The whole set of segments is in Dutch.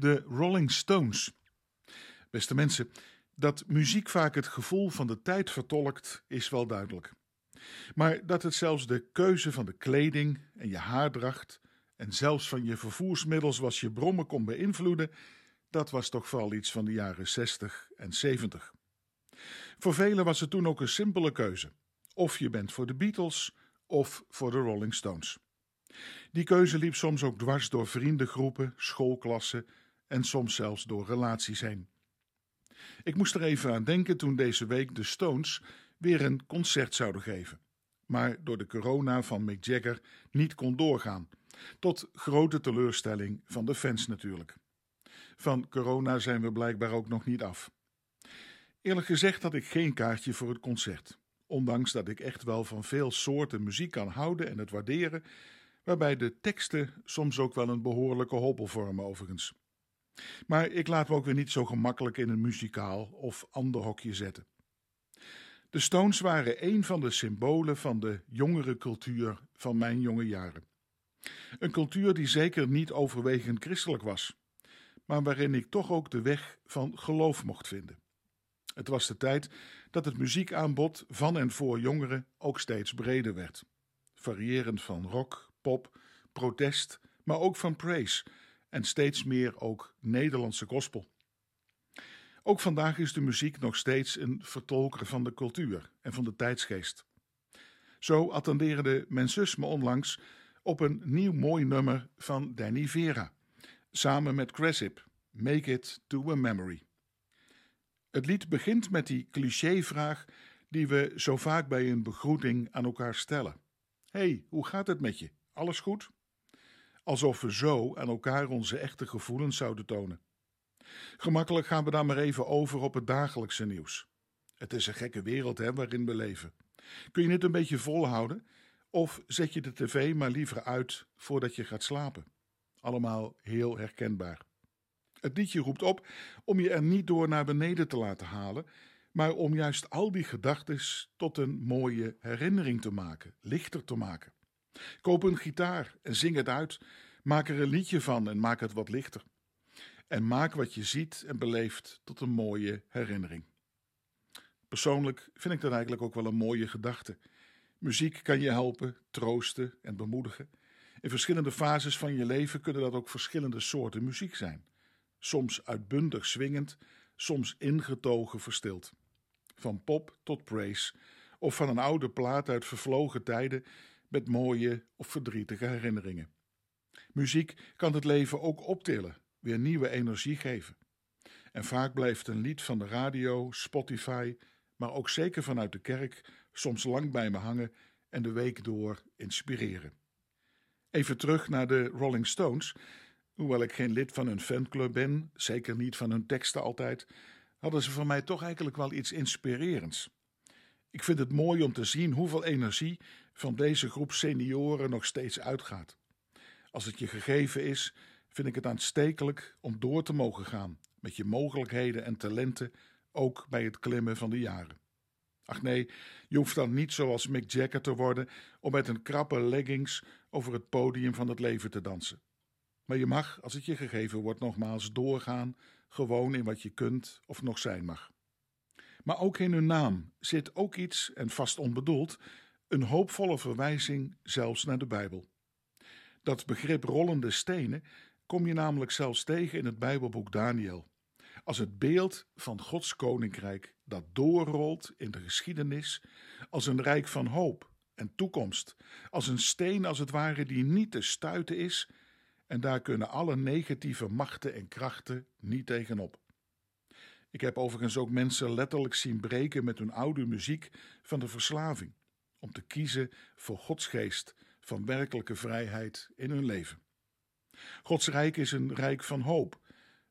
De Rolling Stones. Beste mensen, dat muziek vaak het gevoel van de tijd vertolkt, is wel duidelijk. Maar dat het zelfs de keuze van de kleding en je haardracht en zelfs van je vervoersmiddels zoals je brommen kon beïnvloeden, dat was toch vooral iets van de jaren 60 en 70. Voor velen was het toen ook een simpele keuze. Of je bent voor de Beatles of voor de Rolling Stones. Die keuze liep soms ook dwars door vriendengroepen, schoolklassen en soms zelfs door relaties heen. Ik moest er even aan denken toen deze week de Stones weer een concert zouden geven, maar door de corona van Mick Jagger niet kon doorgaan, tot grote teleurstelling van de fans natuurlijk. Van corona zijn we blijkbaar ook nog niet af. Eerlijk gezegd had ik geen kaartje voor het concert, ondanks dat ik echt wel van veel soorten muziek kan houden en het waarderen, waarbij de teksten soms ook wel een behoorlijke hobbel vormen overigens. Maar ik laat me ook weer niet zo gemakkelijk in een muzikaal of ander hokje zetten. De Stones waren een van de symbolen van de jongere cultuur van mijn jonge jaren. Een cultuur die zeker niet overwegend christelijk was, maar waarin ik toch ook de weg van geloof mocht vinden. Het was de tijd dat het muziekaanbod van en voor jongeren ook steeds breder werd, variërend van rock, pop, protest, maar ook van praise en steeds meer ook Nederlandse gospel. Ook vandaag is de muziek nog steeds een vertolker van de cultuur en van de tijdsgeest. Zo attendeerde men zus me onlangs op een nieuw mooi nummer van Danny Vera, samen met Cressip, Make It to a Memory. Het lied begint met die clichévraag die we zo vaak bij een begroeting aan elkaar stellen. hey, hoe gaat het met je? Alles goed? Alsof we zo aan elkaar onze echte gevoelens zouden tonen. Gemakkelijk gaan we dan maar even over op het dagelijkse nieuws. Het is een gekke wereld hè, waarin we leven. Kun je het een beetje volhouden? Of zet je de tv maar liever uit voordat je gaat slapen? Allemaal heel herkenbaar. Het liedje roept op om je er niet door naar beneden te laten halen, maar om juist al die gedachten tot een mooie herinnering te maken, lichter te maken. Koop een gitaar en zing het uit. Maak er een liedje van en maak het wat lichter. En maak wat je ziet en beleeft tot een mooie herinnering. Persoonlijk vind ik dat eigenlijk ook wel een mooie gedachte. Muziek kan je helpen, troosten en bemoedigen. In verschillende fases van je leven kunnen dat ook verschillende soorten muziek zijn. Soms uitbundig swingend, soms ingetogen verstild. Van pop tot praise, of van een oude plaat uit vervlogen tijden met mooie of verdrietige herinneringen. Muziek kan het leven ook optillen, weer nieuwe energie geven. En vaak blijft een lied van de radio, Spotify, maar ook zeker vanuit de kerk soms lang bij me hangen en de week door inspireren. Even terug naar de Rolling Stones. Hoewel ik geen lid van hun fanclub ben, zeker niet van hun teksten altijd, hadden ze voor mij toch eigenlijk wel iets inspirerends. Ik vind het mooi om te zien hoeveel energie van deze groep senioren nog steeds uitgaat. Als het je gegeven is, vind ik het aanstekelijk om door te mogen gaan met je mogelijkheden en talenten, ook bij het klimmen van de jaren. Ach nee, je hoeft dan niet zoals Mick Jagger te worden om met een krappe leggings over het podium van het leven te dansen. Maar je mag, als het je gegeven wordt, nogmaals doorgaan, gewoon in wat je kunt of nog zijn mag. Maar ook in hun naam zit ook iets, en vast onbedoeld, een hoopvolle verwijzing zelfs naar de Bijbel. Dat begrip rollende stenen kom je namelijk zelfs tegen in het Bijbelboek Daniel. Als het beeld van Gods koninkrijk dat doorrolt in de geschiedenis, als een rijk van hoop en toekomst, als een steen als het ware die niet te stuiten is, en daar kunnen alle negatieve machten en krachten niet tegenop. Ik heb overigens ook mensen letterlijk zien breken met hun oude muziek van de verslaving, om te kiezen voor Gods geest van werkelijke vrijheid in hun leven. Gods rijk is een rijk van hoop,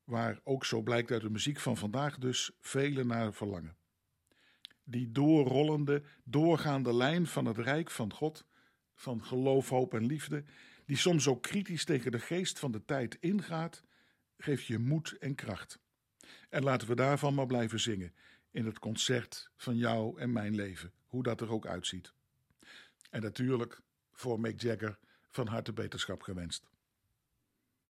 waar ook zo blijkt uit de muziek van vandaag dus velen naar verlangen. Die doorrollende, doorgaande lijn van het rijk van God, van geloof, hoop en liefde, die soms ook kritisch tegen de geest van de tijd ingaat, geeft je moed en kracht. En laten we daarvan maar blijven zingen in het concert van jou en mijn leven, hoe dat er ook uitziet. En natuurlijk voor Mick Jagger van harte beterschap gewenst.